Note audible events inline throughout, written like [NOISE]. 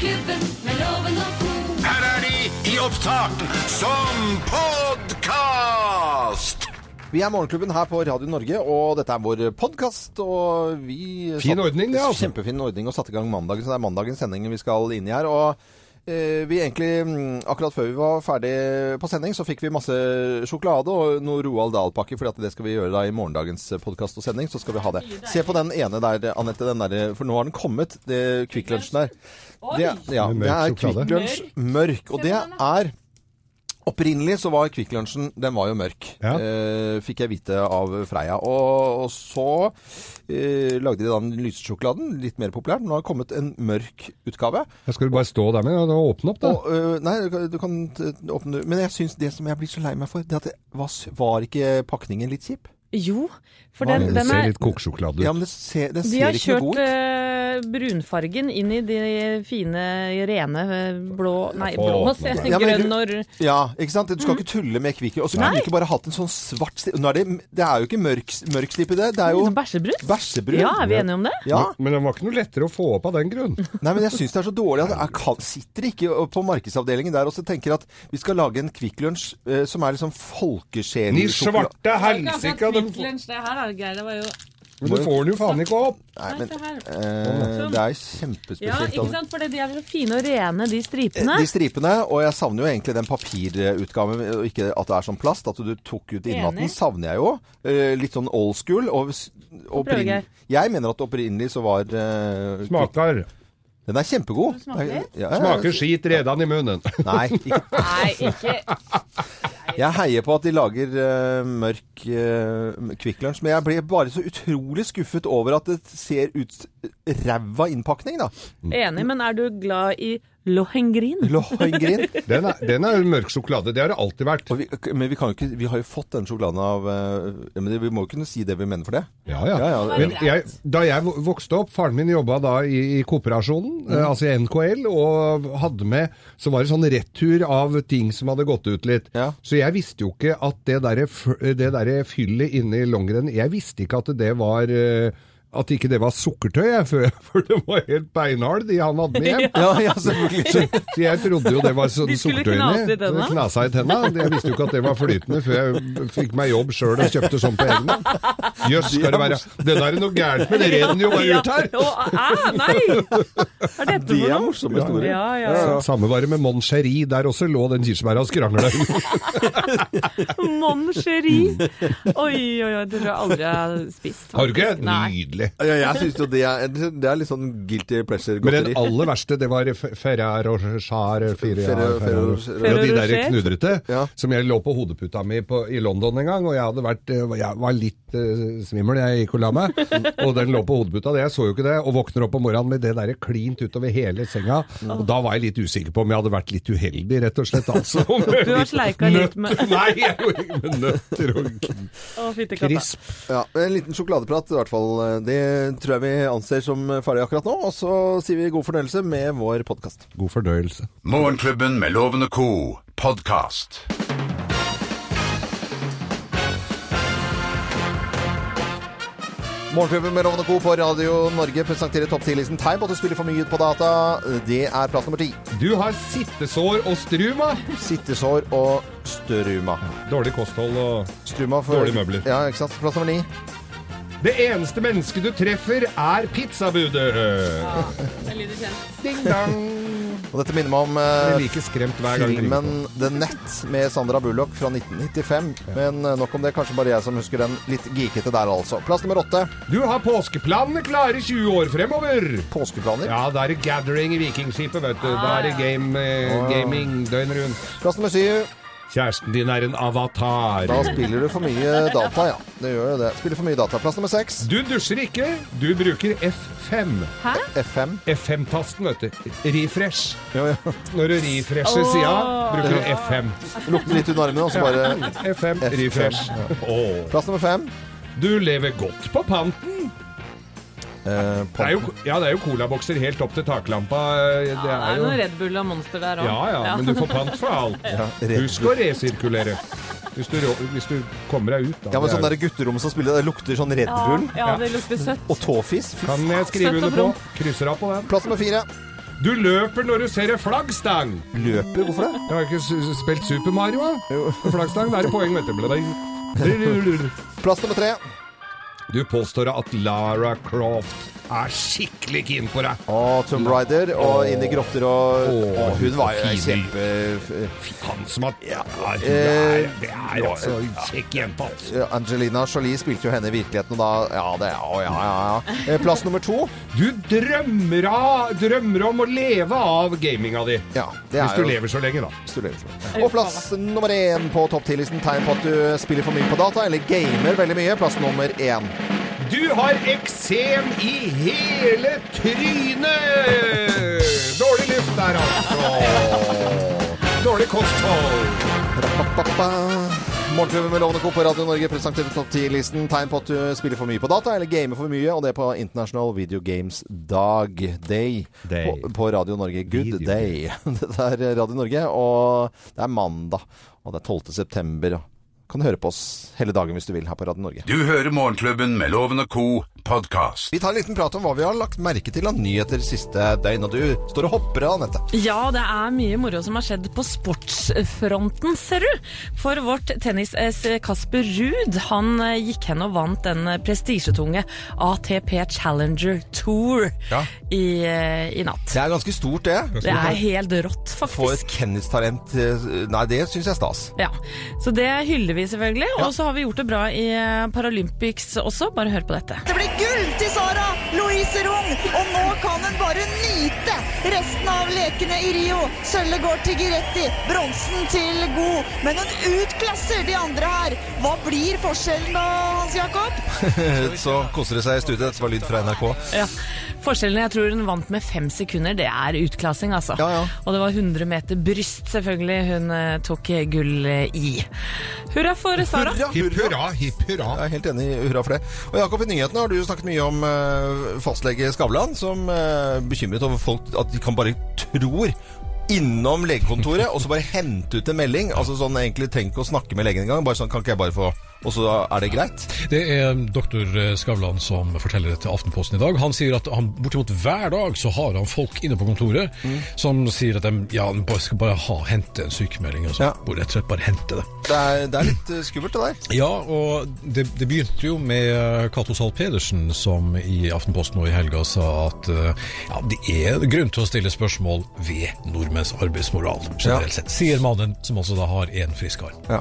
Morgenklubben med loven og co. Her er de i opptak som podkast! Vi er Morgenklubben her på Radio Norge, og dette er vår podkast. Og vi Fin ordning, det, altså. Kjempefin ordning og satte i gang mandagen, så det er mandagens sending vi skal inn i her. Og eh, vi egentlig, mm, akkurat før vi var ferdig på sending, så fikk vi masse sjokolade og noe Roald Dahl-pakke, for det skal vi gjøre da i morgendagens podkast og sending. Så skal vi ha det. Se på den ene der, Anette, den der, for nå har den kommet, det Kvikk Lunsjen der. Det, ja, det er. Kvikk Lunsj mørk, og det er Opprinnelig så var Kvikk Lunsjen den var jo mørk, Ja. eh, fikk jeg vite av Freia. Og, og så eh, lagde de da den lyse sjokoladen, litt mer populær. Nå har det kommet en mørk utgave. Jeg skal du bare stå der med og åpne opp, da? Og, eh, nei, du kan, du kan åpne Men jeg syns det som jeg blir så lei meg for, det at det var, var ikke pakningen litt kjip? Jo, for den, den, den ser er litt kokesjokolade ut. Ja, men det ser, det De har ikke noe kjørt god ut. eh, brunfargen inn i de fine, rene eh, blå Nei, blå, se. [LAUGHS] Ja, Grønn og Ja, ikke sant? Du skal ikke tulle med Kvikk Og så kunne du ikke bare hatt en sånn svart stripe. Nå er det, det er jo ikke mørk, mørk stripe, det. Det er jo bæsjebrus. bæsjebrun. Ja, er vi enige om det? Ja. Men den var ikke noe lettere å få opp av den grunn. [LAUGHS] Nei, men jeg syns det er så dårlig at jeg kan, sitter ikke på markedsavdelingen der og så tenker at vi skal lage en Kvikk Lunsj eh, som er liksom folkesjelesjokolade. Ni svarte Det her. Det var jo Men du får den jo faen ikke opp! Nei, men eh, det er Ja, ikke sant? For de er så fine og rene, de stripene. De stripene, og jeg savner jo egentlig den papirutgaven, og ikke at det er sånn plast. At du tok ut innmaten, Enig. savner jeg jo. Eh, litt sånn old school. Og, og opprinn- Geir. jeg mener at opprinnelig så var eh, Smaker. Den er kjempegod. Smaker. Ja, ja, ja. Smaker skit redan i munnen. Nei, ikke [LAUGHS] Nei, ikke Jeg heier på at de lager uh, mørk uh, Kvikk Lunsj, men jeg blir bare så utrolig skuffet over at det ser ut ræva innpakning, da. enig, men er du glad i Lohengrin? Lohengrin. Den er, den er jo mørk sjokolade. Det har det alltid vært. Og vi, men vi, kan jo ikke, vi har jo fått den sjokoladen av eh, Men vi må jo kunne si det vi mener for det. Ja, ja. Ja, ja, Men jeg, da jeg vokste opp, faren min jobba da i, i Kooperasjonen, mm. altså i NKL, og hadde med Så var det sånn retur av ting som hadde gått ut litt. Ja. Så jeg visste jo ikke at det derre der det fyllet inni longrenn Jeg visste ikke at det var eh, at ikke det var sukkertøy, jeg, for, [LAUGHS] for det var helt beinhard, de han hadde med hjem. Ja, ja. Så, så jeg trodde jo det var sånn De skulle sukkertøy knase i inni. tenna? Det Knasa i tenna. Jeg visste jo ikke at det var flytende før jeg fikk meg jobb sjøl og kjøpte sånn på egen hånd. Jøss, skal det være Det der er noe gærent med det reden jo var ut her! Å, nei! Er dette Det er noe? morsomme historier. Ja, ja, ja. Samme var det med Mon Cherie. Der også lå den kirsebæra og skrangla. [LAUGHS] Mon chéri. Oi, oi, oi. Det tror jeg aldri jeg har spist. Har du ikke? faktisk. Nei. Nydelig. Ja, jeg syns jo det er, det er litt sånn guilty pleasure-godteri. Men den aller verste, det var Ferrero Ferrero- Ja, de der knudrete Ja. som jeg lå på hodeputa mi på, i London en gang, og jeg hadde vært eh, Jeg var litt uh, svimmel, jeg gikk og la meg, [LAUGHS] og den lå på hodeputa. Det, jeg så jo ikke det, og våkner opp om morgenen med det derre klint utover hele senga. Og da var jeg litt usikker på om jeg hadde vært litt uheldig, rett og slett. Altså. [LAUGHS] Du har sleika litt med [LAUGHS] Nei, jeg gjorde ikke med nøtter og Å, krisp. Ja, En liten sjokoladeprat, i hvert fall. Det tror jeg vi anser som ferdig akkurat nå. Og så sier vi god fornøyelse med vår podkast. God fordøyelse. Morgenklubben med Lovende co. podkast. Morgenklubben med Lovende Co. på Radio Norge presenterer topp 10-listen tegn på at du spiller for mye ut på data. Det er plass nummer ti. Du har sittesår og struma. Sittesår og struma. Dårlig kosthold og Struma for Dårlige møbler. Ja, ikke sant. Plass nummer ni. Det eneste mennesket du treffer, er pizzabudet. Ding dang. Og dette minner meg om eh, er like filmen The Net med Sandra Bullock fra 1995. Men eh, nok om det. Kanskje bare jeg som husker den litt geekete der, altså. Plass nummer åtte. Du har påskeplanene klare 20 år fremover. Påskeplaner. Ja, da er det gathering i Vikingskipet, vet du. Da er det game, eh, gaming døgnet rundt. Plass nummer syv. Kjæresten din er en avatar. Da spiller du for mye data, ja. Det gjør jo det. Spiller for mye data. Plass nummer seks. Du dusjer ikke, du bruker F5. Hæ? F5. F5-tasten, vet du. Refresh. Jo, ja. Når du refresher oh. sida, bruker du F5. Lukter litt under armene, og så bare F5, F5, refresh. Åh. Plass nummer fem. Du lever godt på panten. Eh, Det er jo, ja, det er jo colabokser helt opp til taklampa. Det Det er er jo noe Red Bull og Monster der òg. Ja ja, men du får pant for alt. [LAUGHS] Ja, Husk å resirkulere. Hvis du, hvis du kommer deg ut, da. Ja, men sånn er- der gutterom som spiller, det lukter sånn Red Bull Ja, det lukter søtt. og tåfis. Kan jeg skrive Søtt under på? Krysser av på den. Plass nummer fire. Du løper når du ser en flaggstang. Løper? Hvorfor det? Jeg har ikke spilt Super Mario, da. Flaggstang, det er et poeng, vet du. [LAUGHS] Plass nummer tre. Du påstår at Lara Croft er skikkelig keen på deg. Og Tomb Raider, og inn i grotter og Åh, og Hun var jo fin. kjempe... Han som har ja, hun Eh, er, Det er altså kjekk jente. altså. Angelina Jolie spilte jo henne i virkeligheten, og da Ja, det Å, ja, ja, ja. Eh, Plass nummer to. Du drømmer, av, drømmer om å leve av gaminga di. Ja, det Hvis er du jo lever så lenge, da. hvis du lever sånn. Og plass nummer én på topp 10-listen. Tegn på at du spiller for mye på data, eller gamer veldig mye. Plass nummer én. Du har eksem i hele trynet! Dårlig luft der, altså. Dårlig kosthold. Morgenklubben med Lovende Co. på Radio Norge presenterer topp 10-listen. Tegn på at du spiller for mye på data, eller gamer for mye, og det er på International Video Games Dag. Day. Day. På, på Radio Norge. Good Video day. [LAUGHS] Dette er Radio Norge, og det er mandag. Og det er 12. september. Kan høre på oss hele dagen hvis du vil her på Radio Norge. Du hører Morgenklubben med Loven og Co. podkast. Vi tar en liten prat om hva vi har lagt merke til av nyheter siste døgn. Og du står og hopper, Anette. Ja, det er mye moro som har skjedd på sportsfronten, ser du. For vårt tennis-S Kasper Ruud, han eh, gikk hen og vant den prestisjetunge ATP Challenger Tour Ja. i, eh, i natt. Det er ganske stort, det. Det er helt rått, faktisk. For et tennistalent eh, Nei, det syns jeg er stas. Ja, Så det hyller vi selvfølgelig. Og så har vi gjort det bra i eh, Paralympics også. Bare hør på dette. Det blir gull til Sara Louise Rung, og nå kan hun bare nyte resten av lekene i Rio. Sølvet går til Giretti, bronsen til God, men hun utklasser de andre her. Hva blir forskjellen da, Hans Jakob? [LAUGHS] Så koser det seg i studiet. Dette var lyd fra NRK. Ja. Forskjellen jeg tror hun vant med fem sekunder, det er utklassing, altså. Ja, ja. Og det var 100 meter bryst, selvfølgelig, hun eh, tok gull eh, i. Hurra for Sara. Hurra, Hipp hurra. hurra, hipp hurra. Jeg er helt enig. Hurra for det. Og Jakob, i nyhetene har du snakket mye om uh, fastlege Skavlan, som er bekymret over folk at de kan bare tror innom legekontoret og så bare hente ut en melding. Altså sånn egentlig tenk å snakke med legen en gang. Bare sånn, kan ikke jeg bare få Og så er det greit? Det er doktor Skavlan som forteller det til Aftenposten i dag. Han sier at han bortimot hver dag så har han folk inne på kontoret som sier at de ja, bare skal bare ha, hente en sykemelding. Og så Ja. Rett og slett bare hente det. Det er, det er litt uh, skummelt, det der. Ja, og det, det begynte jo med eh, Cato Zahl Pedersen, som i Aftenposten nå i helga sa at eh, ja, det er grunn til å stille spørsmål ved nordmenns arbeidsmoral, generelt Ja. sett. Sier mannen som altså da har én frisk arm. Ja.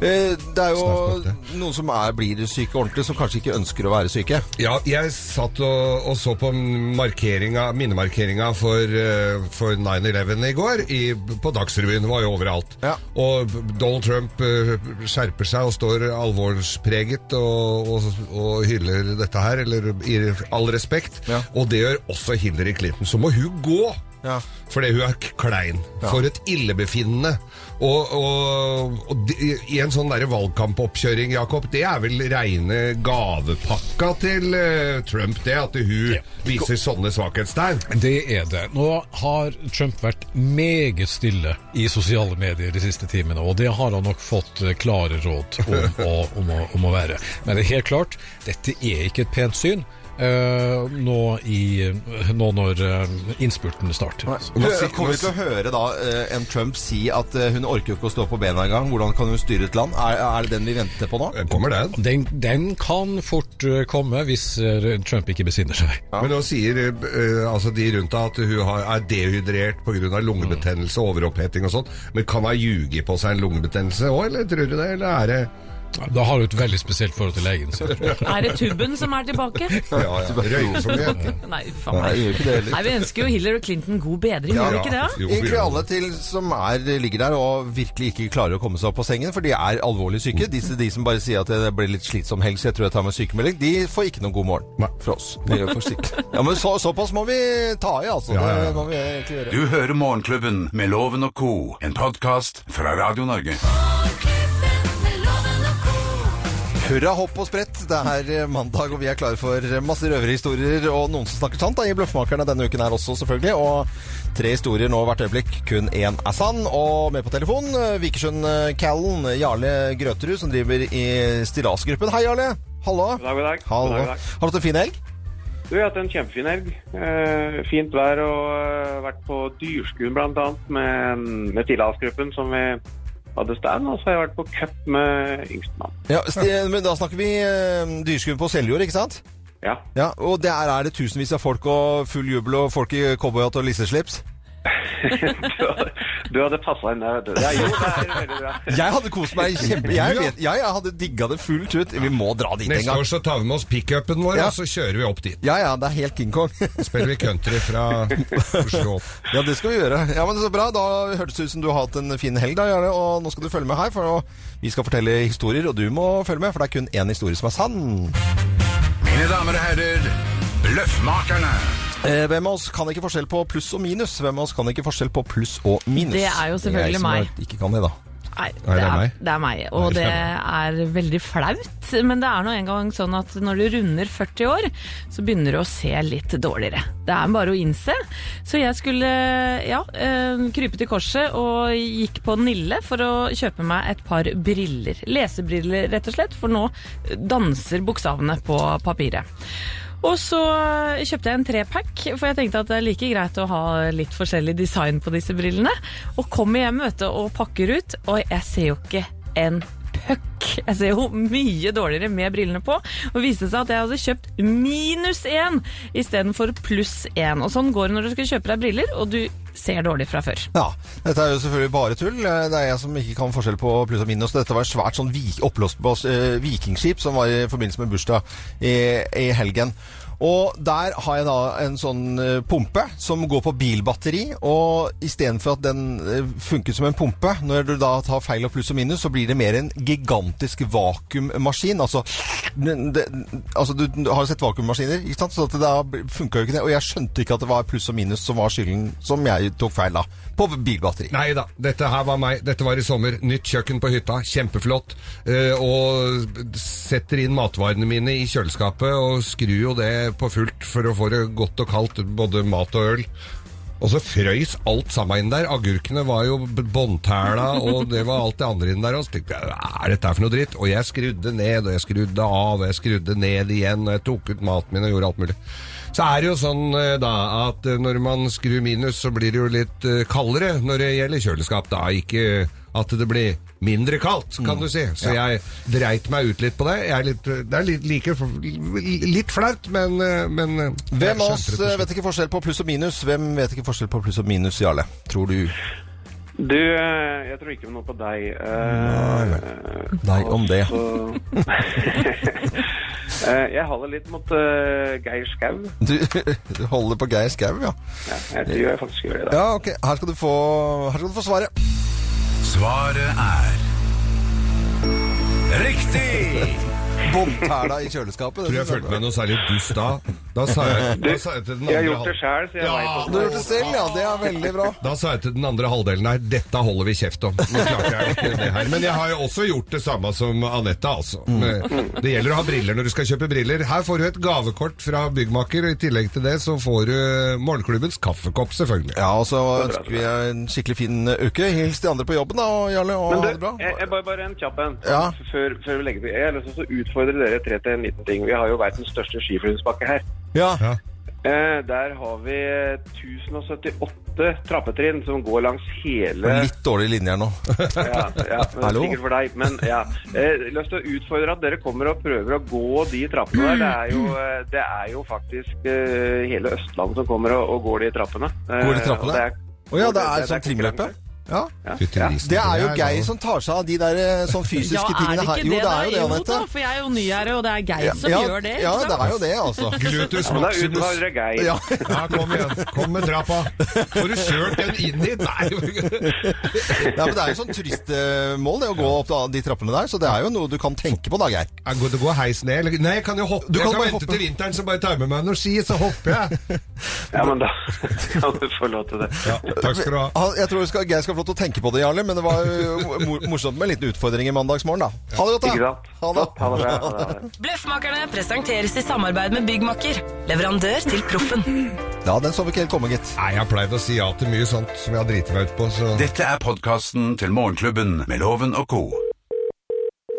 Eh, det er jo. Noen som er, blir syke ordentlig, som kanskje ikke ønsker å være syke. Ja, jeg satt og, og så på markeringa, minnemarkeringa for, eh, for 9-11 i går i, på Dagsrevyen. Det var jo overalt. Ja. Og Donald Trump eh, skjerper seg og står alvorspreget og, og, og hyller dette her, eller gir all respekt. Ja. Og det gjør også Hillary Clinton. Så må hun gå! Ja. Fordi hun er klein. For et illebefinnende. Og, og, og de, i en sånn der valgkampoppkjøring, Jakob, det er vel reine gavepakka til uh, Trump, det at hun Ja. viser sånne svakhetstegn. Det er det. Nå har Trump vært meget stille i sosiale medier de siste timene, og det har han nok fått eh, klare råd om å, om å, om å være. Men det er helt klart, dette er ikke et pent syn. Eh, nå, i, nå når uh, innspurten starter. Hø- Kommer vi til å høre da uh, en Trump si at hun orker ikke å stå på bena engang? Hvordan kan hun styre et land? Er, er det den vi venter på nå? Kommer den? Den, den kan fort komme hvis Trump ikke besinner seg. Men nå sier altså de rundt deg at hun har, er dehydrert pga. lungebetennelse overoppheting og sånn. Men kan hun ljuge på seg en lungebetennelse òg, eller tror du det? Eller er det Da har du et veldig spesielt forhold til legen sin. Er det tubben som er tilbake? Ja, ja. Røyke for mye? [LAUGHS] Nei, faen meg. Nei, det. Nei, Vi ønsker jo Hillary Clinton god bedring, gjør vi ikke det? Jo, Egentlig alle til som er, ligger der og virkelig ikke klarer å komme seg opp på sengen, for de er alvorlig syke. Disse, de som bare sier at det blir litt slitsom helg, så jeg tror jeg tar meg sykemelding, de får ikke noen god morgen fra oss. Ja, men så, såpass må vi ta i, altså. Ja, ja, ja. Det må vi gjøre. Du hører Morgenklubben med Loven og Co. En podkast fra Radio Norge. Morgenklubben Hurra, hopp og sprett. Det er eh, mandag, og vi er klare for masse røverhistorier og noen som snakker sant da, i Bløffmakerne denne uken her også, selvfølgelig. Og tre historier nå hvert øyeblikk. Kun én er sann. Og med på telefon eh, Vikersund-Callen, Jarle Grøterud, som driver i Stillasgruppen. Hei, Jarle. Hallo. God dag, god dag. Hallo. God dag, god dag. Har du hatt en fin helg? Du, jeg har hatt en kjempefin helg. Eh, fint vær og eh, vært på Dyrskuen annet med, med Stillasgruppen, som vi hadde stand. Og så har jeg vært på cup med yngstemann. Ja, men da snakker vi uh, dyrskuen på Seljord, ikke sant? Ja. Ja, Og der er det tusenvis av folk og full jubel og folk i cowboyhatt og lisseslips. [LAUGHS] [LAUGHS] du, hadde- passa inn der, vet du. Ja, jo, det er veldig bra. [LAUGHS] Jeg hadde kost meg kjempe... Jeg, vet, jeg, jeg hadde digga det fullt ut. Vi må dra dit en Neste gang. år så tar vi med oss pickupen vår, Ja. og så kjører vi opp dit. Ja, ja, det er helt King Kong. Spiller vi country fra Oslo opp. [LAUGHS] Ja, det skal vi gjøre. Ja, men Så bra. Da hørtes det ut som du har hatt en fin helg, da, Jarle. Og nå skal du følge med her, for nå- vi skal fortelle historier, og du må følge med, for det er kun én historie som er sann. Mine damer og herrer, Bløffmakerne. Eh, hvem av oss kan ikke forskjell på pluss og minus? Hvem av oss kan ikke forskjell på pluss og minus? Det er jo selvfølgelig jeg som meg. Ikke kan det, da. Nei, det er meg. det er meg. Og det er er veldig flaut. Men det er nå engang sånn at når du runder 40 år, så begynner du å se litt dårligere. Det er bare å innse. Så jeg skulle ja, eh, krype til korset og gikk på Nille for å kjøpe meg et par briller. Lesebriller, rett og slett, for nå danser bokstavene på papiret. Og så kjøpte jeg en trepack, for jeg tenkte at det er like greit å ha litt forskjellig design på disse brillene. Og kommer hjem vet du, og pakker ut, og jeg ser jo ikke en Jeg ser jo mye dårligere med brillene på. Og viste seg at jeg hadde kjøpt minus én istedenfor pluss én. Og sånn går det når du skal kjøpe deg briller, og du ser dårlig fra før. Ja, Dette er jo selvfølgelig bare tull. Eh, Det er jeg som ikke kan forskjell på pluss og minus. Dette var et svært sånn vik, oppblåsbart eh, vikingskip som var i forbindelse med bursdag i, i helgen. Og der har jeg da en sånn eh, pumpe som går på bilbatteri. Og istedenfor at den eh, funker som en pumpe, når du da tar feil av pluss og minus, så blir det mer en gigantisk vakuummaskin. Altså, altså du, har jo sett vakuummaskiner, ikke sant? Så da funka jo ikke det. Og jeg skjønte ikke at det var pluss og minus som var skylden, som jeg tok feil av, på bilbatteri. Nei da, dette her var meg. Dette var i sommer. Nytt kjøkken på hytta. Kjempeflott. Eh, og setter inn matvarene mine i kjøleskapet og skrur jo det på fullt for å få det godt og kaldt, både mat og øl. Og så frøys alt sammen inn der. Agurkene var jo båndtæla, og det var alt det andre inn der. Og så tenkte jeg, hva er dette for noe dritt? Og jeg skrudde ned, og jeg skrudde av, og jeg skrudde ned igjen, og jeg tok ut maten min og gjorde alt mulig. Så er det jo sånn eh, da at eh, når man skrur minus, så blir det jo litt eh, kaldere når det gjelder kjøleskap. Da ikke at det blir mindre kaldt, kan du si. Så jeg dreit meg ut litt på det. Jeg er litt, det er litt like litt flaut, men, men eh, Hvem av oss eh, vet ikke forskjell på pluss og minus? Hvem vet ikke forskjell på pluss og minus, Jarle? Tror du? Du, eh, jeg tror ikke noe på deg. eh, Nei, om det. [LAUGHS] Eh, jeg holder litt mot Geir Skau. Du, du holder på Geir Skau, ja. Ja, jeg tror jeg faktisk gjør det. Da. Ja, ok. Her skal du få, her skal du få svaret. Svaret er Riktig! Båndtæla i kjøleskapet. Tror jeg følte meg noe særlig dust da. Da sa jeg, da sa jeg til den Jeg har gjort det sjæl, så jeg Ja, vet Du har gjort det selv, ja. Det er veldig bra. Da sa jeg til den andre halvdelen her dette holder vi kjeft om. Nå klarte jeg ikke det her. Men jeg har jo også gjort det samme som Anette, altså. Det gjelder å ha briller når du skal kjøpe briller. Her får du et gavekort fra byggmaker, og i tillegg til det så får du morgenklubbens kaffekopp, selvfølgelig. Ja, og så ønsker vi deg en skikkelig fin uke. Hils de andre på jobben, da, Jarle. Og du, ha det bra. jeg, jeg bare, bare en kjapp en. Ja. Før, før vi legger til. Jeg har lyst til å utfordre dere tre til en liten ting. Vi har jo verdens største skiflyvningsbakke her. Ja. Ja. Eh, der har vi 1078 trappetrinn som går langs hele Litt dårlig linje her nå. ja, ja, men [LAUGHS] Hallo? Sikkert for deg, men ja. Eh, lyst til å utfordre at dere kommer og prøver å gå de trappene der. Det er jo, eh, det er jo faktisk eh, hele Østlandet som kommer og, og går de trappene. Eh, Går de trappene? og det er- ja, det det- er sånn er trimløype? Ja. Det er jo Geir som tar seg av de der eh, sånn [LAUGHS] fysiske Ja, tingene her. Jo, det, det er jo det. Jo for jeg er jo ny her, og det er Geir som ja, gjør det. ja, det er jo det, altså. [LAUGHS] Glutus maximus. Ja. Ja, kom igjen. Kom med trappa. Får du kjørt den inn hit? Nei. [LAUGHS] Ja, men det er jo sånn turistmål, det å gå opp de trappene der. Så det er jo noe du kan tenke på da, Geir. Jeg går, det går heis ned. eller- Nei, jeg kan jo hoppe. Du jeg kan kan bare vente hoppe. til vinteren, så bare tar med meg noen ski, så hopper jeg. Ja, men da kan du få lov til det. Ja, takk skal du ha. Jeg tror skal, Geir skal få lov til å tenke på det, Jarle, men det var jo morsomt med en liten utfordring i mandagsmorgen, da. Ha det godt, da. Ha det. Ha det bra. Ha det. Bløffmakerne presenteres i samarbeid med Byggmakker. Leverandør til Proffen. Ja, den så vi ikke helt komme, gitt. Nei, jeg har pleid å si ja til mye sånt som jeg har driti meg ut på, så Dette er podkasten til Morgenklubben med Loven og co.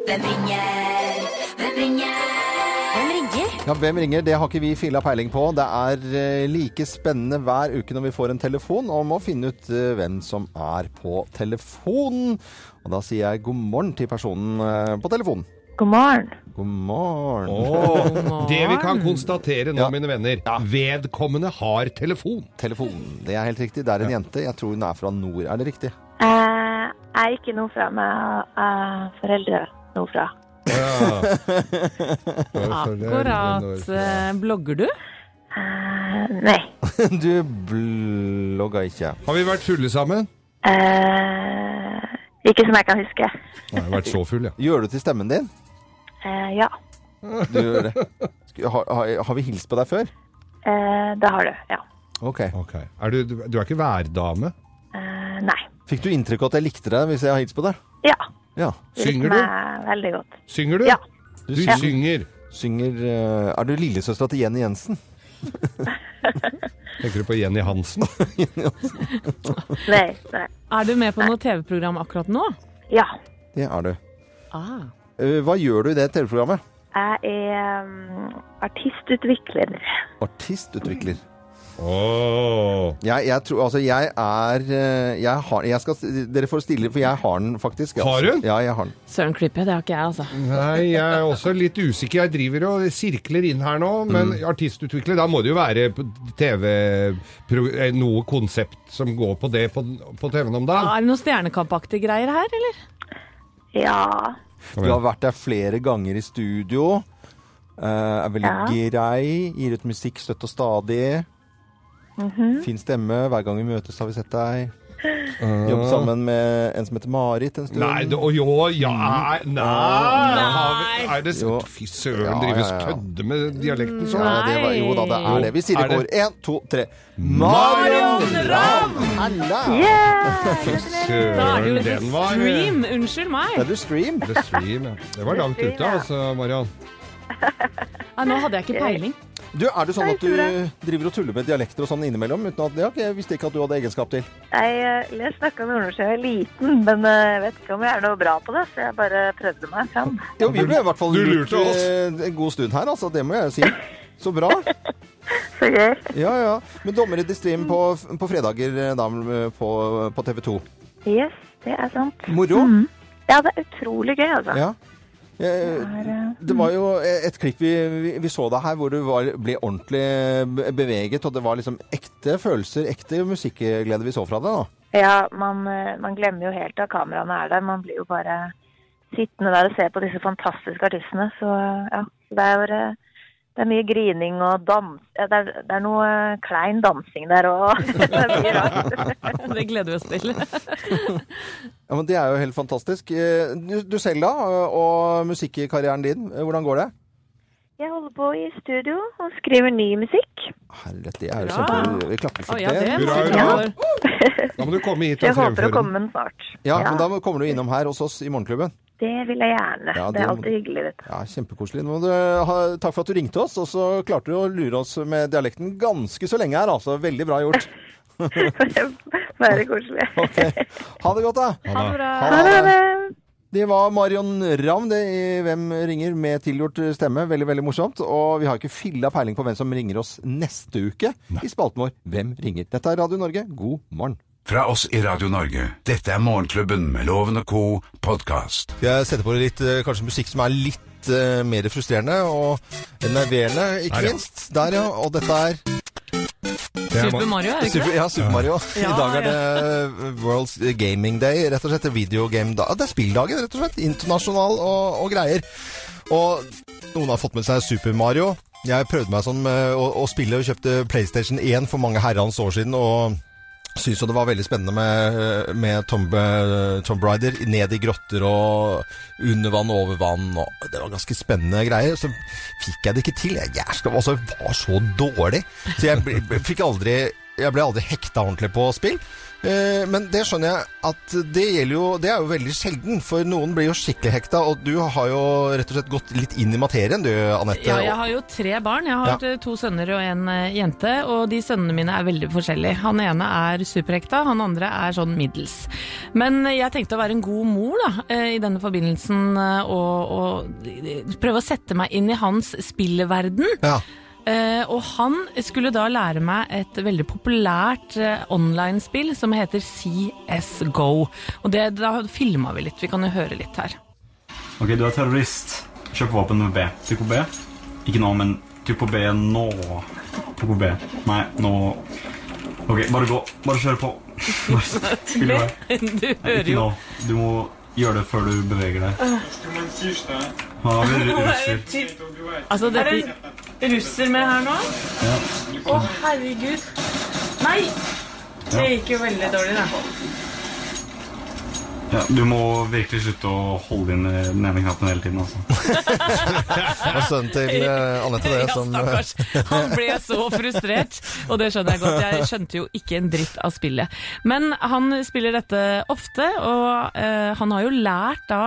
Hvem ringer? Hvem ringer? Ja, Hvem ringer? Det har ikke vi filla peiling på. Det er eh, like spennende hver uke når vi får en telefon om å finne ut eh, hvem som er på telefonen. Og da sier jeg god morgen til personen eh, på telefonen. God morgen. God morgen. Åh, [LAUGHS] det vi kan konstatere nå, Ja. mine venner, vedkommende har telefon. Telefon. Det er helt riktig. Det er en jente. Jeg tror hun er fra nord. Er det riktig? Eh, jeg er ikke nordfra, men jeg er foreldre nordfra. Akkurat. Eh, Blogger du? Eh, nei. [LAUGHS] Du blogger ikke. Har vi vært fulle sammen? Eh, ikke som jeg kan huske. Jeg har vært så full, ja. [LAUGHS] Gjør du til stemmen din? Eh, ja, Du gjør det. Har, har, har vi hilst på deg før? eh, det har du. Ja. Ok. okay. Er du, du er ikke værdame? Eh, nei. Fikk du inntrykk av at jeg likte deg hvis jeg har hilst på deg? Ja. Ja. Synger du? veldig godt. Synger du? Ja. Du Du synger. synger. synger eh, Er du lillesøstera til Jenny Jensen? [LAUGHS] Tenker du på Jenny Hansen? [LAUGHS] [LAUGHS] Nei. nei. Er du med på noe TV-program akkurat nå? Ja. Det er du. Ah. Eh, Hva gjør du i det TV-programmet? Jeg er um, artistutvikler. Artistutvikler. Åh. Jeg, jeg tror Altså, jeg er eh, jeg har, jeg skal, Dere får stille, for jeg har den faktisk. Har altså. du den? Ja, jeg har den. Søren Klippe, det har ikke jeg, altså. Nei, jeg er også litt usikker. Jeg driver og sirkler inn her nå, men artistutvikler, da må det jo være TV pro- eh, noe konsept som går på det på, på TV-en om dagen. Er det noe Stjernekampaktige greier her, eller? Ja. Du har vært der flere ganger i studio. Eh, er veldig Ja. grei. Gir ut musikk støtt og stadig. Fin stemme. Hver gang vi møtes, har vi sett deg. Jobb sammen med en som heter Marit en stund. Nei, det, jo, ja, nei, nei. nei. Er det, fy søren, Ja, drives ja, ja. kødde med dialekten sånn? Ja, det var, jo da, det er det. Vi sier Er det- går. Én, to, tre. Marion Ravn! Yeah! Søren, den var Stream, unnskyld meg. Det Er du stream? Det, Stream, ja. Det var langt ute, altså, Mariann. Nei, nå hadde jeg ikke peiling. Du, Er det sånn at du driver og tuller med dialekter og sånn innimellom? Uten at, ja, Jeg visste ikke at du hadde egenskap til. Jeg, eh, jeg snakka nordnorsk da jeg var liten, men eh, jeg vet ikke om jeg er noe bra på det, så jeg bare prøvde meg fram. Jo, vi ble i hvert fall lurt eh, en god stund her, altså. Det må jeg si. Så bra. [LAUGHS] Så gøy. Ja, ja. Men dommer i Stream på, på fredager da, på, på TV 2. Yes, det er sant. Moro. Mm. Ja, det er utrolig gøy, altså. Ja. Eh, Det var jo et klipp vi, vi, vi så deg her hvor du var, ble ordentlig beveget, og det var liksom ekte følelser, ekte musikkglede vi så fra deg. da. Ja, man, eh, man glemmer jo helt at kameraene er der. Man blir jo bare sittende der og se på disse fantastiske artistene. Så ja, det er jo eh, det er mye grining og dans... Ja, det, er, det er noe eh, klein dansing der òg. [LAUGHS] Det er mye [LAUGHS] rart. Det gleder vi oss til. [LAUGHS] Ja, men Det er jo helt fantastisk. Eh, Du, du selv da, og musikkarrieren din, eh, hvordan går det? Jeg holder på i studio og skriver ny musikk. Herlighet, det er jo kjempe... Vi klapper for ja, det Hurra, hurra. klare. Da må du komme hit Så jeg håper å komme den. den snart. Ja, men da kommer du innom her hos oss i Morgenklubben. Det vil jeg gjerne. Ja, det det er alltid hyggelig, vet du. Ja, Kjempekoselig. Nå du ha, takk for at du ringte oss, og så klarte du å lure oss med dialekten ganske så lenge her. altså. Veldig bra gjort. [LAUGHS] [LAUGHS] Bare koselig. okay. Ha det godt, da. Ha det bra. Ha Ha det. det. Det var Marion Ravn det i Hvem ringer med tilgjort stemme. Veldig veldig morsomt. Og vi har ikke filla peiling på hvem som ringer oss neste uke i spalten vår Hvem ringer? Dette er Radio Norge. God morgen. Fra oss i Radio Norge. Dette er Morgenklubben med Loven og co. podkast. Jeg setter på litt eh, kanskje musikk som er litt uh, mer frustrerende og nerverende, ikke Der, ja. minst. Der, ja. Og dette er er Super Mario, er det ikke det? ja, Super Mario. [LAUGHS] Ja, I dag er det World's Gaming Day, rett og slett. Videogame da. Det er spilldagen, rett og slett. Internasjonal og, og greier. Og noen har fått med seg Super Mario. Jeg prøvde meg sånn med å, å spille og kjøpte PlayStation 1 for mange herrens år siden. og Syns jo det var veldig spennende med, med Tomb, Tom Raider ned i grotter og under vann og over vann. Og det var ganske spennende greier. Så fikk jeg det ikke til. Jeg jævla, altså, var så dårlig. Så jeg ble- fikk aldri jeg ble aldri hekta ordentlig på spill. Eh, Men det skjønner jeg at det gjelder jo Det er jo veldig sjelden, for noen blir jo skikkelig hekta. Og du har jo rett og slett gått litt inn i materien, du, Anette. Ja, jeg har jo tre barn. Jeg har Ja. eh, to sønner og en eh, jente, og de sønnene mine er veldig forskjellige. Han ene er superhekta, han andre er sånn middels. Men jeg tenkte å være en god mor da, i denne forbindelsen, og, og prøve å sette meg inn i hans spillverden. Ja. Eh, og han skulle da lære meg et veldig populært eh, online-spill som heter CSGO. Og det, da filma vi litt, vi kan jo høre litt her. Ok, du er terrorist. Kjøp på våpen med B. Trykk på B. Ikke nå, men trykk på B nå. Trykk på B. Nei, nå Ok, bare gå. Bare kjør på. [LAUGHS] Bare. Du hører ikke jo nå. Du må gjøre det før du beveger deg. Han er vel russer. Altså, dette russer med her nå? Ja. Å, herregud. Nei! Det gikk jo veldig dårlig, da. Ja, du må virkelig slutte å holde inn den ene knappen hele tiden. altså. [LAUGHS] Og sønnen til eh, Anette, det Ja, som. Han ble så frustrert, og det skjønner jeg godt. Jeg skjønte jo ikke en dritt av spillet. Men han spiller dette ofte, og uh, han har jo lært da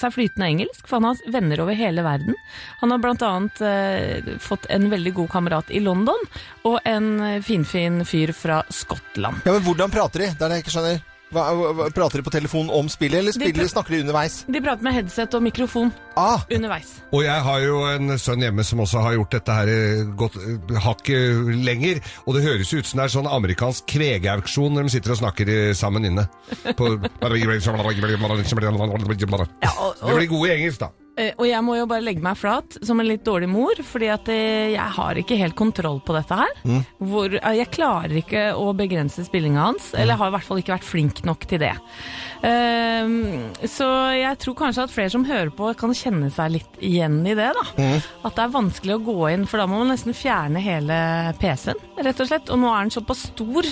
seg flytende engelsk, for han har venner over hele verden. Han har blant annet eh, fått en veldig god kamerat i London, og en finfin fyr fra Skottland. Ja, men hvordan prater de? Det er det jeg ikke skjønner. Hva, hva, prater de på telefon om spillet, eller spiller, de snakker de underveis? De prater med headset og mikrofon Ah, underveis. Og jeg har jo en sønn hjemme som også har gjort dette her gått eh, hakket lenger. Og det høres ut som det er sånn amerikansk kvegeauksjon når de sitter og snakker eh, sammen inne. På Det blir gode i engelsk, da. Eh, Og jeg må jo bare legge meg flat som en litt dårlig mor, fordi at eh, jeg har ikke helt kontroll på dette her. Hvor, eh, jeg klarer ikke å begrense spillinga hans, eller har i hvert fall ikke vært flink nok til det. Ehm, så jeg tror kanskje at flere som hører på kan kjenne seg litt igjen i det. da. At det er vanskelig å gå inn, for da må man nesten fjerne hele PC-en, rett og slett. Og nå er den såpass stor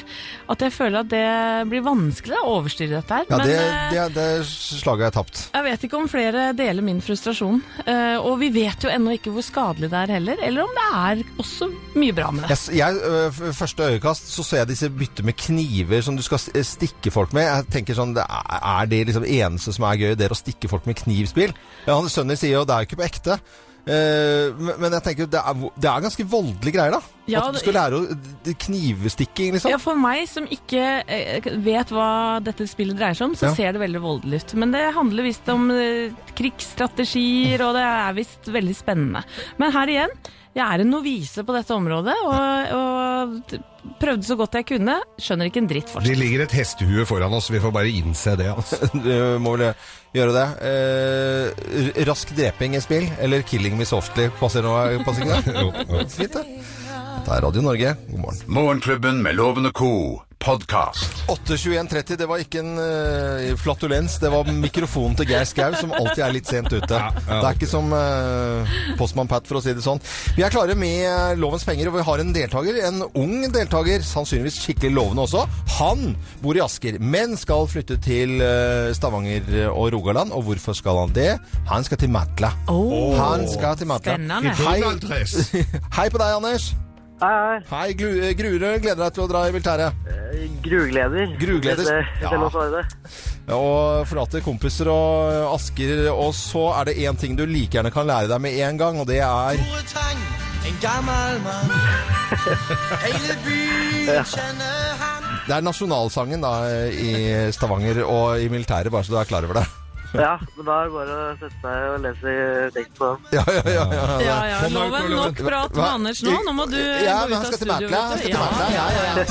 at jeg føler at det blir vanskelig å overstyre dette her. ja, Men, det, det, det slaget er tapt. jeg vet ikke om flere deler min frustrasjon. Eh, og vi vet jo ennå ikke hvor skadelig det er heller, eller om det er også mye bra med det. Jeg, jeg, første øyekast så ser jeg disse bytte med kniver som du skal stikke folk med. Jeg tenker sånn, det er, er det liksom eneste som er gøy, det er å stikke folk med knivspill? Ja, han Sønnen sier jo det er jo ikke på ekte. Eh, men, jeg tenker det er, det er ganske voldelige greier, da. Ja, At du skal lære å knivstikking, liksom. Ja, For meg som ikke eh, vet hva dette spillet dreier seg om, så Ja. ser det veldig voldelig ut. Men det handler visst om eh, krigsstrategier, og det er visst veldig spennende. Men her igjen, jeg er en novise på dette området, og, og prøvde så godt jeg kunne. Skjønner ikke en dritt Det fortsatt. ligger et hestehue foran oss, vi får bare innse det. altså. [LAUGHS] Du må vel gjøre det. Eh, rask dreping i spill, eller 'killing me softly', passer, nå, passer ikke det? [LAUGHS] Jo, jo. Fint, det. Dette er Radio Norge. God morgen. Morgenklubben med lovende ko podkast. 8.21,30, det var ikke en uh, flatulens, det var mikrofonen til Geir Skau, som alltid er litt sent ute. ja. Det er ikke som uh, Postmann Pat, for å si det sånn. Vi er klare med eh, Lovens penger, og vi har en deltaker, en ung deltaker, sannsynligvis skikkelig lovende også. Han bor i Asker, men skal flytte til uh, Stavanger og Rogaland. Og hvorfor skal han det? Han skal til Matla. Oh, Han skal til Matla. spennende. Hei, [LAUGHS] hei på deg, Anders. Hei, hei. Hei, Glu- Grure gleder deg til å dra i militæret. Grugleder. Grugleder. Det, Ja. det det. Og forlater kompiser og Asker. Og så er det én ting du like gjerne kan lære deg med en gang, og det er [LAUGHS] Det er nasjonalsangen da i Stavanger og i militæret, bare så du er klar over det. Ja, men da er det bare å sette seg og lese tekst på den. Ja, ja, ja. ja, Ja, ja, Loven, nok prat med Anders nå. Nå må du Ja, gå ut av studio. Ja, Han skal til Mækla. Ja, ja, ja.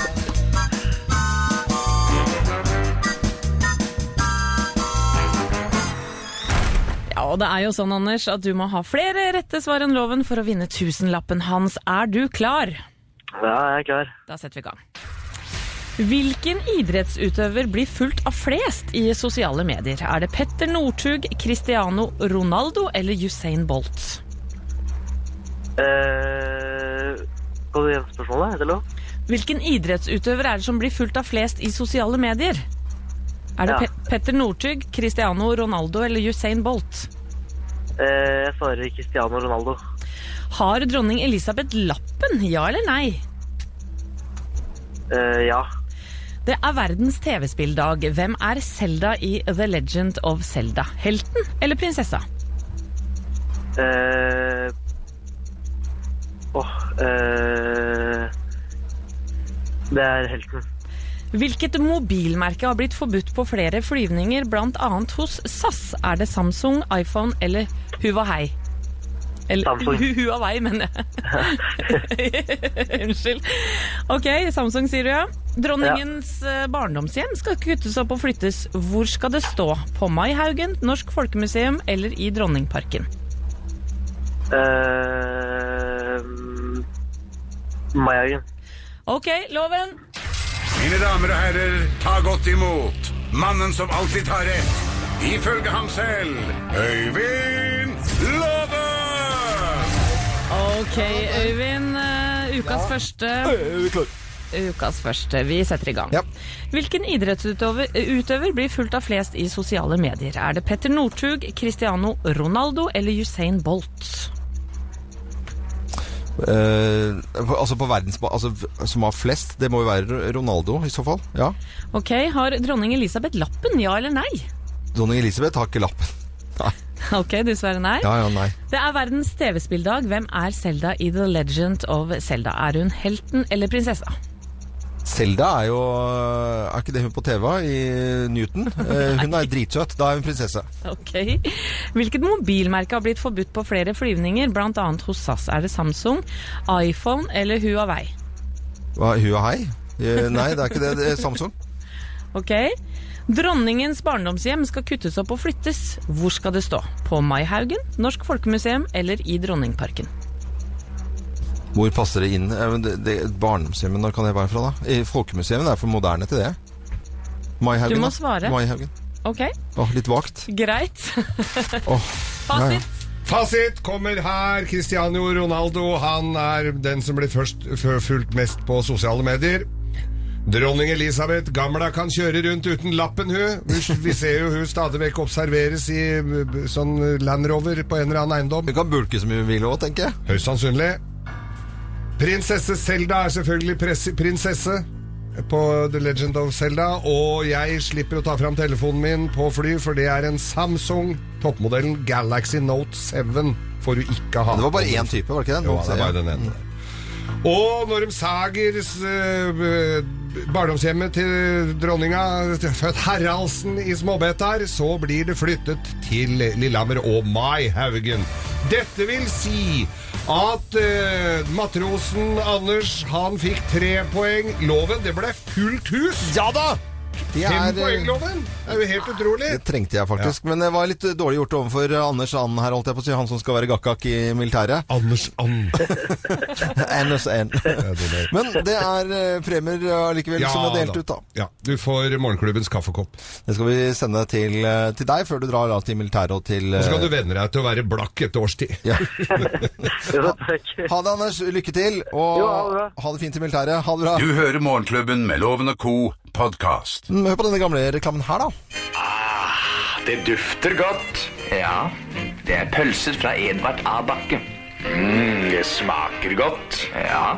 Ja, og det er jo sånn, Anders, at du må ha flere rette svar enn loven for å vinne tusenlappen hans. Er du klar? Ja, jeg er klar. Da setter vi i gang. Hvilken idrettsutøver blir fulgt av flest i sosiale medier? Er det Petter Northug, Cristiano Ronaldo eller Usain Bolt? Eh, du gjenta spørsmålet? Er det lov? Hvilken idrettsutøver er det som blir fulgt av flest i sosiale medier? Er det Ja. Pe Petter Northug, Cristiano Ronaldo eller Usain Bolt? Eh, jeg svarer Cristiano Ronaldo. Har dronning Elisabeth lappen, ja eller nei? Eh, ja. Det er verdens TV-spilldag. Hvem er Selda i The Legend of Selda? Helten eller prinsessa? Eh, Åh eh, Det er helten. Hvilket mobilmerke har blitt forbudt på flere flyvninger, bl.a. hos SAS? Er det Samsung, iPhone eller Huawei? Eller Samsung. [LAUGHS] Hu Huawei, mener jeg. [LAUGHS] Unnskyld. Ok, Samsung sier du ja. Dronningens ja. barndomshjem skal kuttes opp og flyttes. Hvor skal det stå? På Maihaugen, Norsk Folkemuseum eller i Dronningparken? Uh, Maihaugen. Ok, loven. Mine damer og herrer, ta godt imot mannen som alltid tar rett, ifølge ham selv, Øyvind Låve! Ok, Øyvind. eh, ukas første. Ukas første. Vi setter i gang. Hvilken idrettsutøver utøver blir fulgt av flest i sosiale medier? Er det Petter Northug, Cristiano Ronaldo eller Usain Bolt? Eh, altså på verdensba... Altså, som har flest, det må jo være Ronaldo i så fall. Ja. Ok, Har dronning Elisabeth lappen, ja eller nei? Dronning Elisabeth har ikke lappen. Nei. [LAUGHS] Ok, du svarer nei. Ja, ja, nei. Det er verdens TV-spilldag. Hvem er Selda i The Legend of Selda? Er hun helten eller prinsessa? Selda er jo Er ikke det hun på TV i Newton? [LAUGHS] Eh, hun er dritsøt. Da er hun prinsesse. Ok. Hvilket mobilmerke har blitt forbudt på flere flyvninger, bl.a. hos SAS? Er det Samsung, iPhone eller Huawei? Hva, hei? Eh, nei, det er ikke det. Det er Samsung. [LAUGHS] Ok. Dronningens barndomshjem skal kuttes opp og flyttes. Hvor skal det stå? På Maihaugen, Norsk Folkemuseum eller i Dronningparken? Hvor passer det inn? Det, det, barndomshjemmet, når kan det være fra, da? I Folkemuseet er for moderne til det. Maihaugen, Du må svare. Maihaugen. Ok, Åh, litt vagt. greit. [LAUGHS] Åh, Fasit. Fasit kommer her. Cristiano Ronaldo han er den som blir først fulgt mest på sosiale medier. Dronning Elisabeth Gamla kan kjøre rundt uten lappen, hun. Vi- ser jo hun stadig vekk observeres i sånn Land Rover på en eller annen eiendom. Hun kan bulke så mye hun vil òg, tenker jeg. Høyst sannsynlig. Prinsesse Selda er selvfølgelig prinsesse på The Legend of Zelda, og jeg slipper å ta fram telefonen min på fly, for det er en Samsung. Toppmodellen Galaxy Note 7 får du ikke ha. Det var bare én type, var det ikke den? Jo, det er bare den ene. Og når de sager uh, barndomshjemmet til dronninga, født Haraldsen i Småbetar, så blir det flyttet til Lillehammer og Maihaugen. Dette vil si at uh, matrosen Anders, han fikk tre poeng. Loven, det ble fullt hus! Ja da! Det Fem er, poeng, Loven! Det er jo helt utrolig. Det trengte jeg faktisk. Men det var litt dårlig gjort overfor Anders And her, holdt jeg på å si. Han som skal være gakkak i militæret. Anders And. [LAUGHS] Anders And. Men det er eh, premier allikevel som er delt da. ut, da. Ja, du får morgenklubbens kaffekopp. Det skal vi sende til, eh, til deg før du drar da til militæret og til Og så kan eh, du venne deg til å være blakk et års tid. Ja. [LAUGHS] Ha det, Anders. Lykke til. Og Jo, ha det ha det fint i militæret. Ha det bra. Du hører Morgenklubben med Loven og Co. podkast. Mm, Hør på denne gamle reklamen her, da. Ah, Det dufter godt. Ja, det er pølser fra Edvard A. Bakke. Mm, det smaker godt. Ja,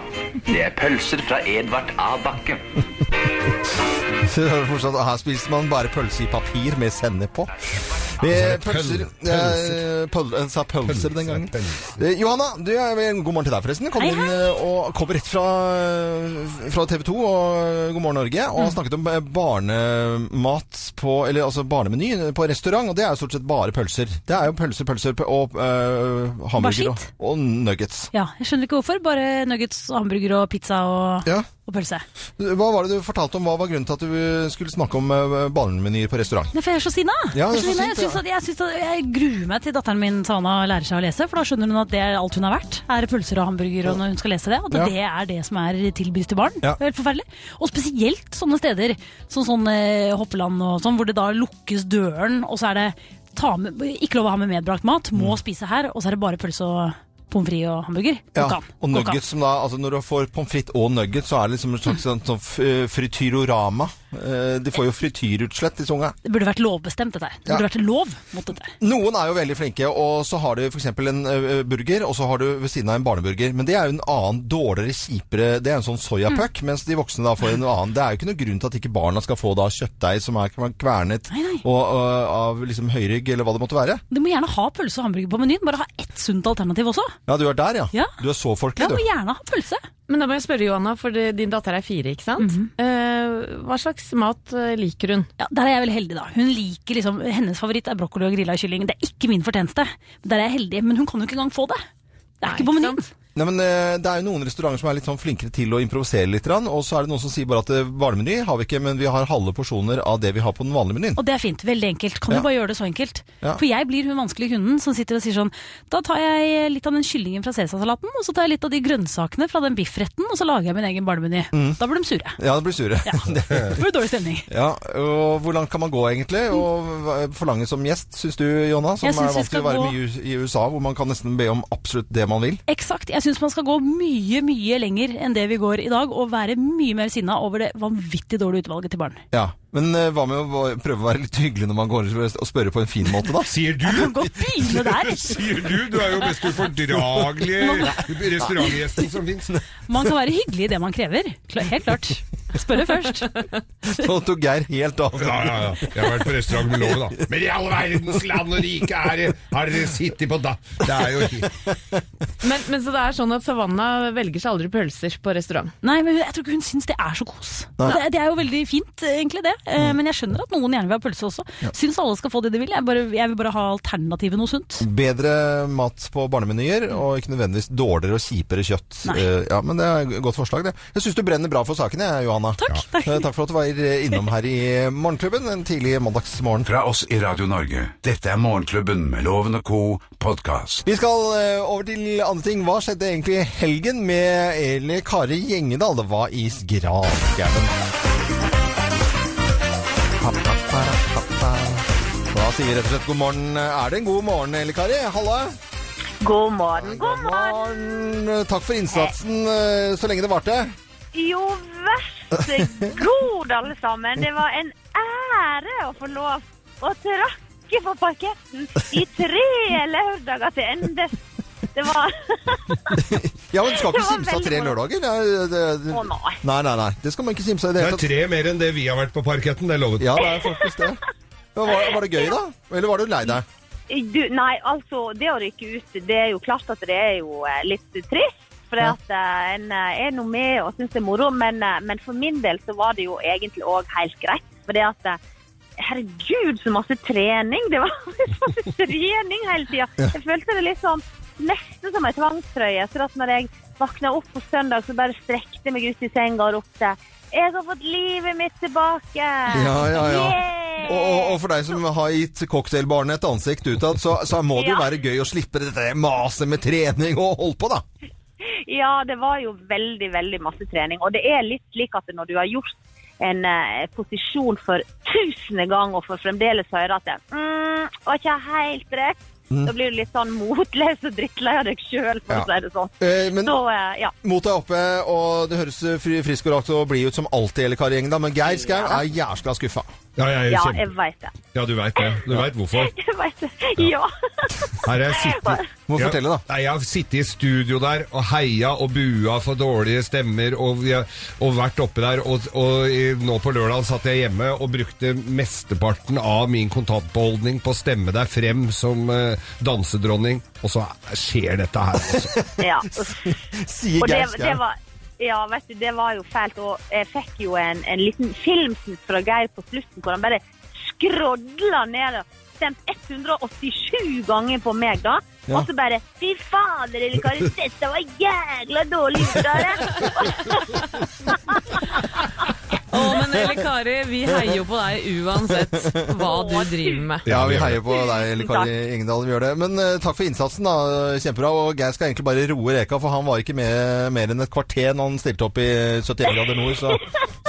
det er pølser fra Edvard A. Bakke. [LAUGHS] Fortsatt, her spiser man bare pølse i papir med sennep på. Med pølser Jeg pøl, jeg sa pølser den gangen. Eh, Johanna, du er god morgen til deg, forresten. Kom inn eh, og kom rett fra, fra TV 2 og God morgen Norge og snakket om eh, barnemat på Eller altså barnemeny på restaurant, og det er jo stort sett bare pølser. Det er jo pølser, pølser og uh, hamburger og, skitt. Og nuggets. Ja, jeg skjønner ikke hvorfor. Bare nuggets, hamburger og pizza og, og pølse. Hva var det du fortalte om? Hva var grunnen til at du skulle snakke om uh, barnemenyer på restaurant? Nei, for jeg er så sinna! Ja, jeg, så jeg, synes at, jeg, synes at jeg gruer meg til datteren min Sana lærer seg å lese, for da skjønner hun at det er alt hun har vært. Er pølser og hamburger og når hun skal lese det. At Ja. det er det som er tilbys til barn. Ja. Det er helt forferdelig. Og spesielt sånne steder som sånn eh, Hoppeland og sånn, hvor det da lukkes døren, og så er det ta med, ikke lov å ha med medbrakt mat, Mm. må spise her, og så er det bare pølse og pommes frites og hamburger. Ja, og nuggets som da, altså Når du får pommes frites og nuggets, så er det liksom en slags sånn, sånn frityrorama. Eh, De får jo frityrutslett, disse unga. Det burde vært lovbestemt, dette Det burde Ja. vært lov mot dette. Noen er jo veldig flinke, og så har du f.eks. en burger, og så har du ved siden av en barneburger. Men det er jo en annen, dårligere, kjipere Det er en sånn soyapuck, mens de voksne da får en annen. Det er jo ikke noen grunn til at ikke barna skal få da kjøttdeig som er kvernet Og, ø, av liksom høyrygg, eller hva det måtte være. Du må gjerne ha pølse og hamburger på menyen, bare ha ett sunt alternativ også. Ja, du er der, ja. Ja. Du er så folkelig, Ja, du. må gjerne ha pølse. Men da må jeg spørre Johanna, for din datter er fire, ikke sant? Eh, hva slags mat eh, liker hun? Ja, Der er jeg veldig heldig, da. Hun liker liksom, Hennes favoritt er brokkoli og grilla kylling. Det er ikke min fortjeneste. Der er jeg heldig, men hun kan jo ikke engang få det. Det er ikke på menyen. Nei, men eh, Det er jo noen restauranter som er litt sånn flinkere til å improvisere litt. Og så er det noen som sier bare at eh, barnemeny har vi ikke, men vi har halve porsjoner av det vi har på den vanlige menyen. Og det er fint. Veldig enkelt. Kan Ja. du bare gjøre det så enkelt? Ja. For jeg blir hun vanskelige kunden som sitter og sier sånn Da tar jeg litt av den kyllingen fra Cæsarsalaten, og så tar jeg litt av de grønnsakene fra den biffretten, og så lager jeg min egen barnemeny. Mm. Da blir de sure. Ja, det blir sure. [LAUGHS] Det blir dårlig stemning. Ja, og Hvor langt kan man gå, egentlig? Og hva- forlange som gjest, syns du, Jonna? Som er vant til å være gå- mye i USA, hvor man kan nesten be om absolutt det man vil. Eksakt. Jeg syns man skal gå mye, mye lenger enn det vi går i dag, og være mye mer sinna over det vanvittig dårlige utvalget til barn. Ja, Men eh, hva med å prøve å være litt hyggelig når man går og spørre på en fin måte, da? [LAUGHS] Sier du? Godt begynne der. [LAUGHS] Sier du? Du er jo mest ufordragelige restaurantgjesten som fins. Man kan være hyggelig i det man krever. Helt klart. Spørre først. [LAUGHS] Nå tok Geir helt av. Ja, ja, ja. Jeg har vært på restaurant med lov, da. Men i all verdens land og rike er det Har dere sittet på da? Det er jo Men, men så det er sånn at Savanna velger seg aldri pølser på restaurant? Nei, men jeg tror ikke hun syns det er så kos. Det, det er jo veldig fint, egentlig det. Eh, Men jeg skjønner at noen gjerne vil ha pølse også. Syns alle skal få det de vil. Jeg, bare, jeg vil bare ha alternativet noe sunt. Bedre mat på barnemenyer, og ikke nødvendigvis dårligere og kjipere kjøtt. Eh, Ja, men Det er et godt forslag, det. Jeg syns du brenner bra for saken, jeg, Johanna. Takk, takk. takk for at du var innom her i Morgenklubben en tidlig mandagsmorgen. Fra oss i Radio Norge. Dette er Morgenklubben med Loven og co. podkast. Vi skal eh, over til andre ting. Hva skjedde egentlig i helgen med Eli Kari Gjengedal? Det var i gravskauen. Sier vi rett og slett god morgen. Er det en god morgen, Eli Kari? Halla? God morgen, god morgen. Takk for innsatsen eh, så lenge det varte. Jo, vær så god, alle sammen. Det var en ære å få lov å trakke på parketten i tre lørdager til endes. Det var Ja, men du skal ikke simse av tre lørdager. Det, det, det, Å, nei. Nei, nei, nei. Det skal man ikke simse av i Det det er tre mer enn det vi har vært på parketten, det er lovet. Ja, det er faktisk det. Var, var det gøy, da? Eller var du lei deg? du, Nei, altså, det å rykke ut, det er jo klart at det er jo eh, litt trist. For Ja. at eh, en eh, er nå med og syns det er moro, men, men for min del så var det jo egentlig òg helt greit. For det at Herregud, så masse trening! Det var [LAUGHS] masse trening hele tida. Jeg følte det liksom nesten som ei tvangstrøye. Så at når jeg våkna opp på søndag, så bare strekte jeg meg ut i senga og ropte jeg har fått livet mitt tilbake! Ja, ja, ja. Og, og, og for deg som har gitt cocktailbarnet et ansikt utad, så, så må det jo være gøy å slippe dette maset med trening og holde på, da. Ja, det var jo veldig, veldig masse trening. Og det er litt slik at når du har gjort en eh, posisjon for tusende gang og får fremdeles høre at det mm, var ikke helt rett, Mm. da blir du litt sånn motløs og drittlei av deg sjøl, for Ja. å si det sånn. Eh, men- Så, eh, ja. Motet er oppe, og det høres frisk og rakt og blid ut som alltid, hele karrieren. Men Geir Skau er jævla skuffa. Ja, jeg Ja, jeg veit det. Ja, du veit det. Du veit hvorfor. [LAUGHS] Jeg vet det. Ja. Her er jeg sittet Må Ja, fortelle, da. Nei, Jeg har sittet i studio der og heia og bua for dårlige stemmer og, og vært oppe der. Og, og i- nå på lørdag satt jeg hjemme og brukte mesteparten av min kontantbeholdning på å stemme deg frem som uh, dansedronning, og så skjer dette her, altså. ja. [LAUGHS] Sier Geir Skau. Ja, vet du, det var jo fælt. Og jeg fikk jo en, en liten filmsnutt fra Geir på slutten hvor han bare skrodla ned og stemte 187 ganger på meg, da. Ja. Og så bare Fy fader, lille Kari, dette var jævla dårlig gjort av deg. [LAUGHS] Å, men Eli Kari, vi heier jo på deg uansett hva du driver med. Ja, vi heier på deg, Eli Kari Engedal. Vi gjør det. Men uh, takk for innsatsen, da. Kjempebra. Og Geir skal egentlig bare roe reka, for han var ikke med mer enn et kvarter når han stilte opp i 71 grader nord, så,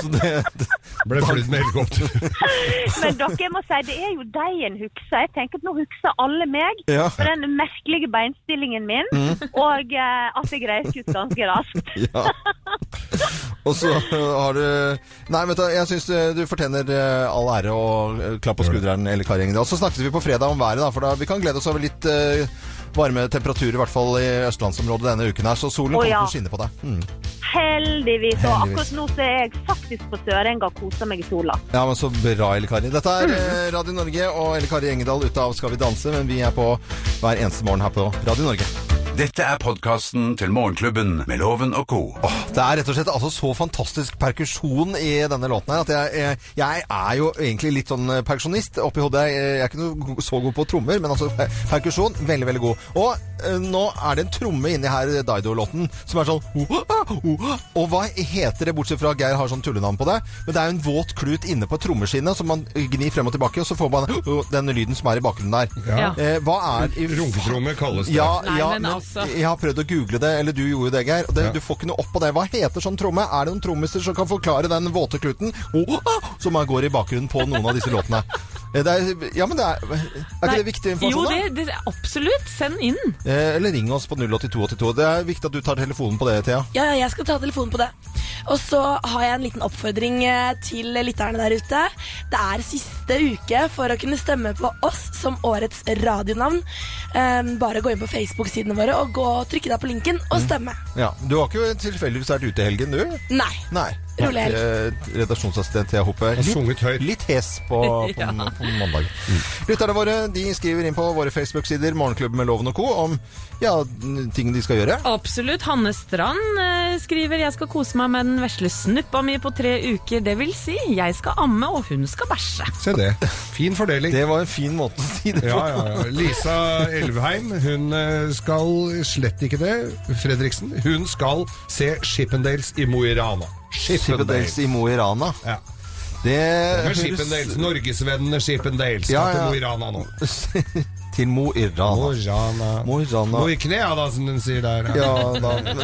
så det, det [LAUGHS] Ble flydd med helikopter. [LAUGHS] Men dere, jeg må si, det er jo deg en husker. Jeg tenker at nå husker alle meg Ja. for den merkelige beinstillingen min, Mm. og uh, at jeg reiste ut ganske raskt. [LAUGHS] Ja. Og så har du Nei, vet du, jeg syns du fortjener eh, all ære og eh, klapp på skulderen, eller Kari Engedal. Så snakket vi på fredag om været, da, for da vi kan glede oss over litt uh, varme temperaturer, i hvert fall i østlandsområdet denne uken her. Så solen kommer kommer ja. til å skinne på deg. Mm. Heldigvis. Og akkurat nå så er jeg faktisk på Sørenga og koser meg i sola. Ja, men så bra, Elle Kari. Dette er eh, Radio Norge og Elle Kari Engedal ute av Skal vi danse, men vi er på hver eneste morgen her på Radio Norge. Dette er podkasten til Morgenklubben med Loven og co. Det er rett og slett altså så fantastisk perkusjon i denne låten her at jeg, jeg, jeg er jo egentlig litt sånn eh, perkusjonist oppi hodet. Jeg, jeg er ikke noe så god på trommer, men altså perkusjon, veldig, veldig god. Og eh, nå er det en tromme inni her, Daido-låten, som er sånn Og hva heter det, bortsett fra at Geir har sånn tullenavn på det? Men det er jo en våt klut inne på trommeskinnet som man gnir frem og tilbake, og så får man den lyden som er i bakgrunnen der. Ja. Eh, hva er i- Runketromme kalles det. Ja, Nei, ja, men altså. jeg har prøvd å google det, eller du gjorde det, Geir. og Det, Ja. Du får ikke noe opp på det. Hva heter sånn tromme? Er det noen trommiser som kan forklare den våte kluten som går i bakgrunnen på noen av disse låtene? Eh, Det er, ja, men det er, er ikke Nei, det viktig Jo, informasjon? Jo, det, det, absolutt. Send inn. Eh, Eller ring oss på 08282. Det er viktig at du tar telefonen på det, Thea. Ja, ja, jeg skal ta telefonen på det. Og så har jeg en liten oppfordring eh, til lytterne der ute. Det er siste uke for å kunne stemme på oss som årets radionavn. Um, bare gå inn på Facebook-sidene våre og gå og trykke deg på linken og stemme. Ja, Du har ikke tilfeldigvis vært ute i helgen, du? Nei. Nei. Rolig helg. Eh, Redaksjonsassistent Thea Hoppe. Litt. Litt hes på, på, [LAUGHS] Ja. på mandag. Lytterne våre de skriver inn på våre Facebook-sider Morgenklubben med Loven og Co. om ja, ting de skal gjøre. Absolutt. Hanne Strand eh, skriver jeg skal kose meg med den vesle snuppa mi på tre uker. Det vil si, jeg skal amme, og hun skal bæsje. Se det. Fin fordeling. Det var en fin måte å si det på. Ja, ja, ja. Lisa Elvheim, hun eh, skal slett ikke det. Fredriksen, hun skal se Shippendales i Mo i Rana. Shippendales i Mo i Rana. Ja. Det Men høres Shippendales, Norgesvennene Shippendales, Ja, skal ja. til Mo i Rana nå. [LAUGHS] til Mo i Rana. Mo i Rana. Mo i knea, da, som den sier der. Ja da, men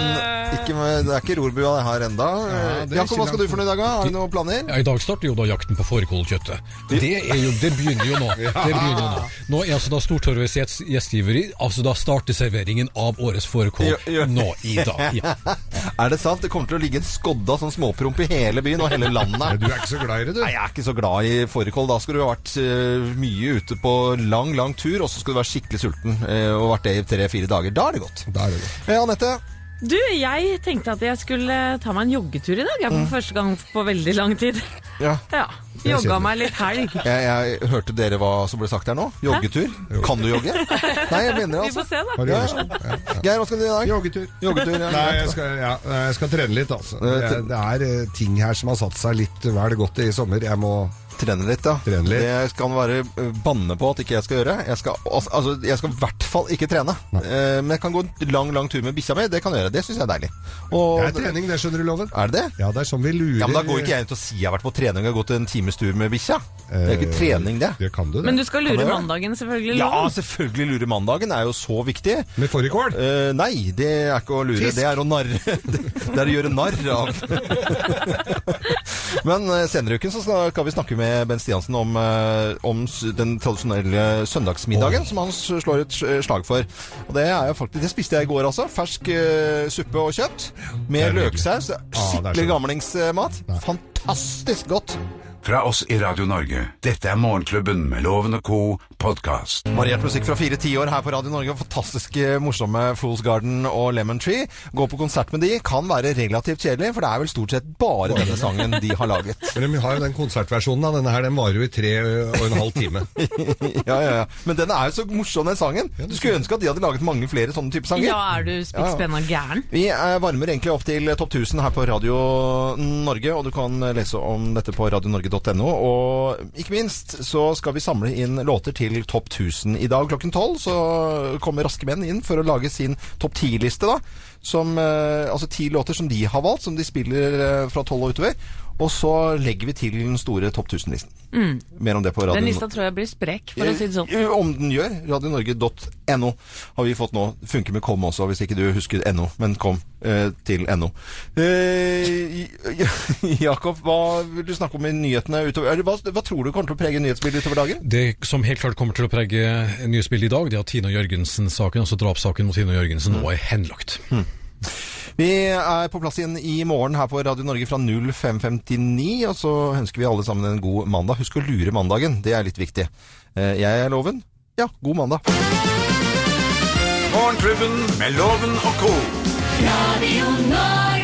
ikke med, det er ikke rorbua her enda. Ja, Jakob, hva skal du for noe i dag? Har du noen planer? Ja, I dag starter jo da jakten på fårikålkjøttet. Det, jo, det begynner jo nå. [LAUGHS] Det begynner jo nå. Nå er altså da Stortorvets gjestgiveri Altså da starter serveringen av årets fårikål nå i dag. Ja. [LAUGHS] Er det sant? Det kommer til å ligge en skodda sånn småpromp i hele byen og hele landet. Du er ikke så glad i det, du. Nei, jeg er ikke så glad i fårikål. Da skulle du ha vært eh, mye ute på lang, lang tur, og så skal du være skikkelig sulten eh, og vært det i tre-fire dager. Da er det godt. Da er det godt. Eh, Anette, Du, jeg tenkte at jeg skulle ta meg en joggetur i dag. Jeg for for første gang på veldig lang tid. ja. Ja, Jogga meg litt helg. jeg, jeg hørte dere hva som ble sagt her nå. Joggetur. Kan du jogge? [LAUGHS] Nei, jeg mener Vi altså. får se, da. Ja, ja. Ja, ja. Geir, hva skal du i dag? Joggetur. Joggetur, ja. Nei, jeg skal, ja, jeg skal trene litt, altså. Det er, det er eh, ting her som har satt seg litt vel godt i sommer. Jeg må Trene litt, da. Trene litt. Det skal han være eh, banne på at ikke jeg skal gjøre. Jeg skal, altså, jeg skal i hvert fall ikke trene. Eh, men jeg kan gå en lang, lang tur med bikkja mi. Det kan jeg gjøre. Det syns jeg er deilig. Og, Det er trening, det skjønner du, Loven. Er det det? Ja, det er sånn vi lurer Ja, men Da går ikke jeg ut og sier jeg har vært på trening og gått en times tur med bikkja. Det er ikke Eh, trening, det. Det kan du, det. Men du skal lure mandagen, selvfølgelig. Ja, selvfølgelig lure mandagen er jo så viktig. Med fårikål? Uh, nei, det er ikke å lure. Fisk? Det er å narre. [LAUGHS] Det er å gjøre narr av. [LAUGHS] Men senere i uken så skal vi snakke med Bent Stiansen om, eh, om den tradisjonelle søndagsmiddagen som han slår et slag for. Og det er jo faktisk, det spiste jeg i går altså. Fersk uh, suppe og kjøtt med løksaus. Er Skikkelig ah, gamlingsmat. Fantastisk godt. Fra oss i Radio Norge. Dette er Morgenklubben med Loven og co. podkast. Variert musikk fra fire tiår her på Radio Norge. Fantastiske, morsomme Fools Garden og Lemon Tree. Gå på konsert med de kan være relativt kjedelig, for det er vel stort sett bare denne sangen de har laget. [LAUGHS] Men de har jo den konsertversjonen av denne her, den varer jo i tre og en halv time. [LAUGHS] ja, ja, ja. Men den er jo så morsom, den sangen. Du skulle ønske at de hadde laget mange flere sånne type sanger. Ja, er du Ja, ja. gæren? Vi eh, varmer egentlig opp til topp 1000 her på Radio Norge, og du kan lese om dette på radionorge.no. Og ikke minst så skal vi samle inn låter til topp 1000 i dag klokken 12. Så kommer Raske Menn inn for å lage sin topp 10-liste, da. Som, eh, altså ti låter som de har valgt, som de spiller eh, fra 12 og utover. Og så legger vi til den store topp 1000-listen. Mm. Mer om det på Radio Den lista tror jeg blir sprek, for å si det sånn. Eh, Om den gjør. Radionorge.no har vi fått nå. Funker med kom også, hvis ikke du husker no, men kom eh, til no. Eh, [LAUGHS] Jakob, hva vil du snakke om i nyhetene utover? Eller hva, hva tror du kommer til å prege nyhetsbildet utover dagen? Det som helt klart kommer til å prege nyhetsbildet i dag, det er at Tina Jørgensen-saken, altså drapssaken mot Tina Jørgensen, nå er henlagt. Vi er på plass igjen i morgen her på Radio Norge fra 0559, og så ønsker vi alle sammen en god mandag. Husk å lure mandagen, det er litt viktig. Eh, Jeg er Loven. Ja, god mandag. Morgenklubben med Loven og co. Radio Norge.